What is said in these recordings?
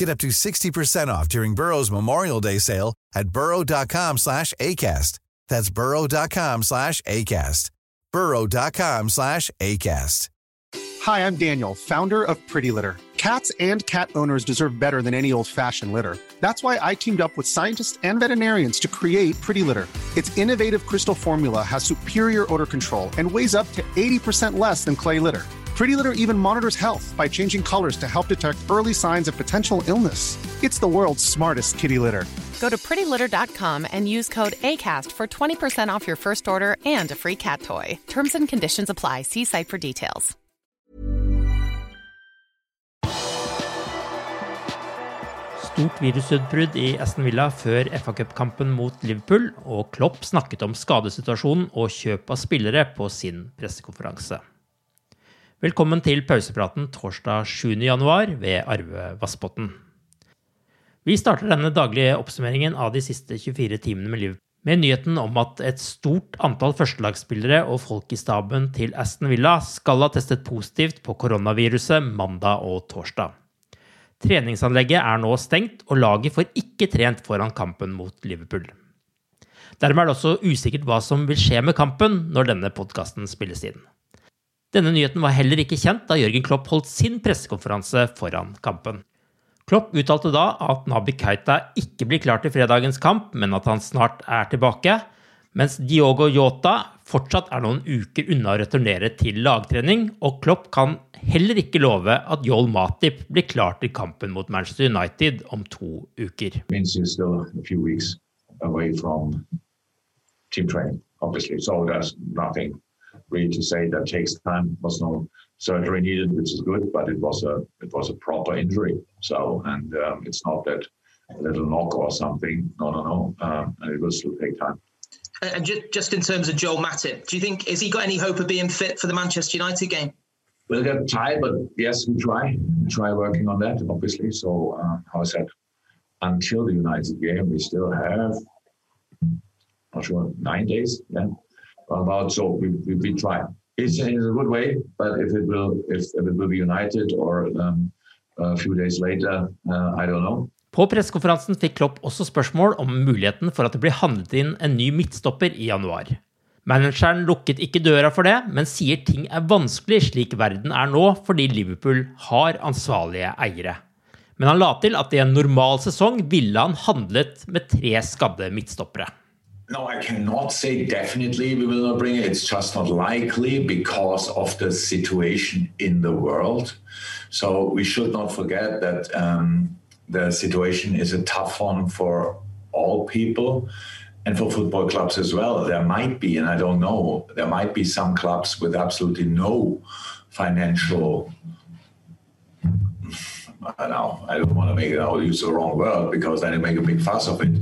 Get up to 60% off during Burrow's Memorial Day sale at burrow.com slash ACAST. That's burrow.com slash ACAST. burrow.com slash ACAST. Hi, I'm Daniel, founder of Pretty Litter. Cats and cat owners deserve better than any old-fashioned litter. That's why I teamed up with scientists and veterinarians to create Pretty Litter. Its innovative crystal formula has superior odor control and weighs up to 80% less than clay litter. Pretty Litter even monitors health by changing colors to help detect early signs of potential illness. It's the world's smartest kitty litter. Go to prettylitter.com and use code ACAST for 20% off your first order and a free cat toy. Terms and conditions apply. See site for details. Stort virusutbrudd i Aston Villa før FA-cupkampen mot Liverpool, og Klopp snakket om skadesituasjonen og kjøp av spillere på sin pressekonferanse. Velkommen til pausepraten torsdag 7.1 ved Arve Vassbotn. Vi starter denne daglige oppsummeringen av de siste 24 timene med Liverpool med nyheten om at et stort antall førstelagsspillere og folk i staben til Aston Villa skal ha testet positivt på koronaviruset mandag og torsdag. Treningsanlegget er nå stengt, og laget får ikke trent foran kampen mot Liverpool. Dermed er det også usikkert hva som vil skje med kampen når denne podkasten spilles inn. Denne nyheten var heller ikke kjent da Jørgen Klopp holdt sin pressekonferanse foran kampen. Klopp uttalte da at Nabi Keita ikke blir klar til fredagens kamp, men at han snart er tilbake, mens Diogo Yota fortsatt er noen uker unna å returnere til lagtrening, og Klopp kan heller ikke love at Joel Matip blir klar til kampen mot Manchester United om to uker. Team training, obviously. So there's nothing really to say that takes time. Was no surgery needed, which is good, but it was a it was a proper injury. So and um, it's not that a little knock or something. No, no, no, um, and it will still take time. And just, just in terms of Joel Matip, do you think has he got any hope of being fit for the Manchester United game? We'll get tired, but yes, we try. We try working on that, obviously. So, uh, how I said, until the United game, we still have, not sure, nine days. Yeah, about so we, we, we try. It's in a good way, but if it will if, if it will be United or um, a few days later, uh, I don't know. På pressekonferansen fikk Klopp også spørsmål om muligheten for at det blir handlet inn en ny midtstopper i januar. Manageren lukket ikke døra for det, men sier ting er vanskelig slik verden er nå, fordi Liverpool har ansvarlige eiere. Men han la til at i en normal sesong ville han handlet med tre skadde midtstoppere. No, I cannot say definitely we will not bring it. It's just not likely because of the situation in the world. So we should not forget that um, the situation is a tough one for all people and for football clubs as well. There might be, and I don't know, there might be some clubs with absolutely no financial. I don't know. I don't want to make it. I'll use the wrong word because then you make a big fuss of it.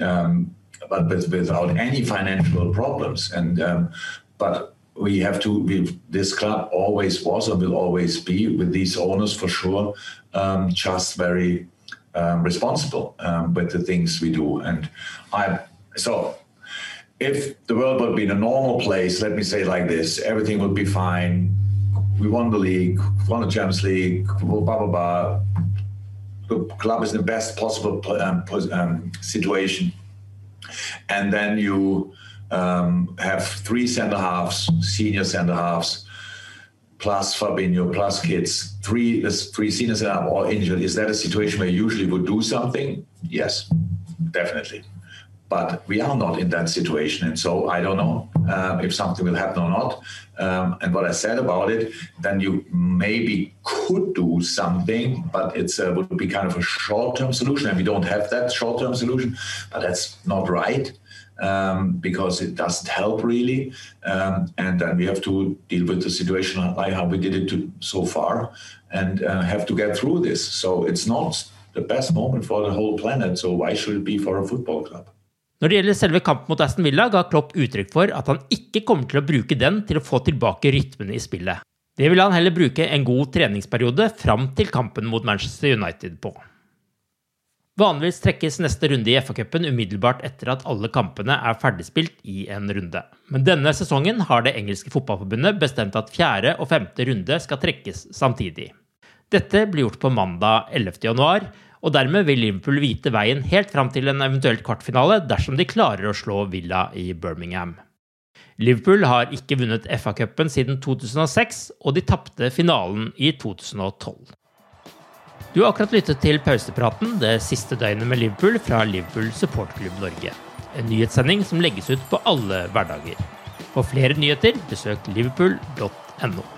Um, but with, without any financial problems. And um, but we have to. We, this club always was and will always be with these owners for sure. Um, just very um, responsible um, with the things we do. And I so. If the world would be in a normal place, let me say like this, everything would be fine. We won the league, won the Champions League, blah blah blah. The club is in the best possible um, um, situation and then you um, have three center halves, senior center halves, plus Fabinho, plus kids. Three, three senior center all injured. Is that a situation where you usually would do something? Yes, definitely. But we are not in that situation. And so I don't know uh, if something will happen or not. Um, and what I said about it, then you maybe could do something, but it uh, would be kind of a short-term solution, and we don't have that short-term solution. But that's not right um, because it doesn't help really. Um, and then we have to deal with the situation like how we did it to, so far, and uh, have to get through this. So it's not the best moment for the whole planet. So why should it be for a football club? Når det gjelder selve kampen mot Aston Villa, ga Klopp uttrykk for at han ikke kommer til å bruke den til å få tilbake rytmen i spillet. Det vil han heller bruke en god treningsperiode fram til kampen mot Manchester United på. Vanligvis trekkes neste runde i FA-cupen umiddelbart etter at alle kampene er ferdigspilt i en runde. Men denne sesongen har det engelske fotballforbundet bestemt at fjerde og femte runde skal trekkes samtidig. Dette blir gjort på mandag 11. og dermed vil Liverpool vite veien helt fram til en eventuelt kvartfinale dersom de klarer å slå Villa i Birmingham. Liverpool har ikke vunnet FA-cupen siden 2006, og de tapte finalen i 2012. Du har akkurat lyttet til pausepraten det siste døgnet med Liverpool fra Liverpool supportklubb Norge. En nyhetssending som legges ut på alle hverdager. For flere nyheter, besøk liverpool.no.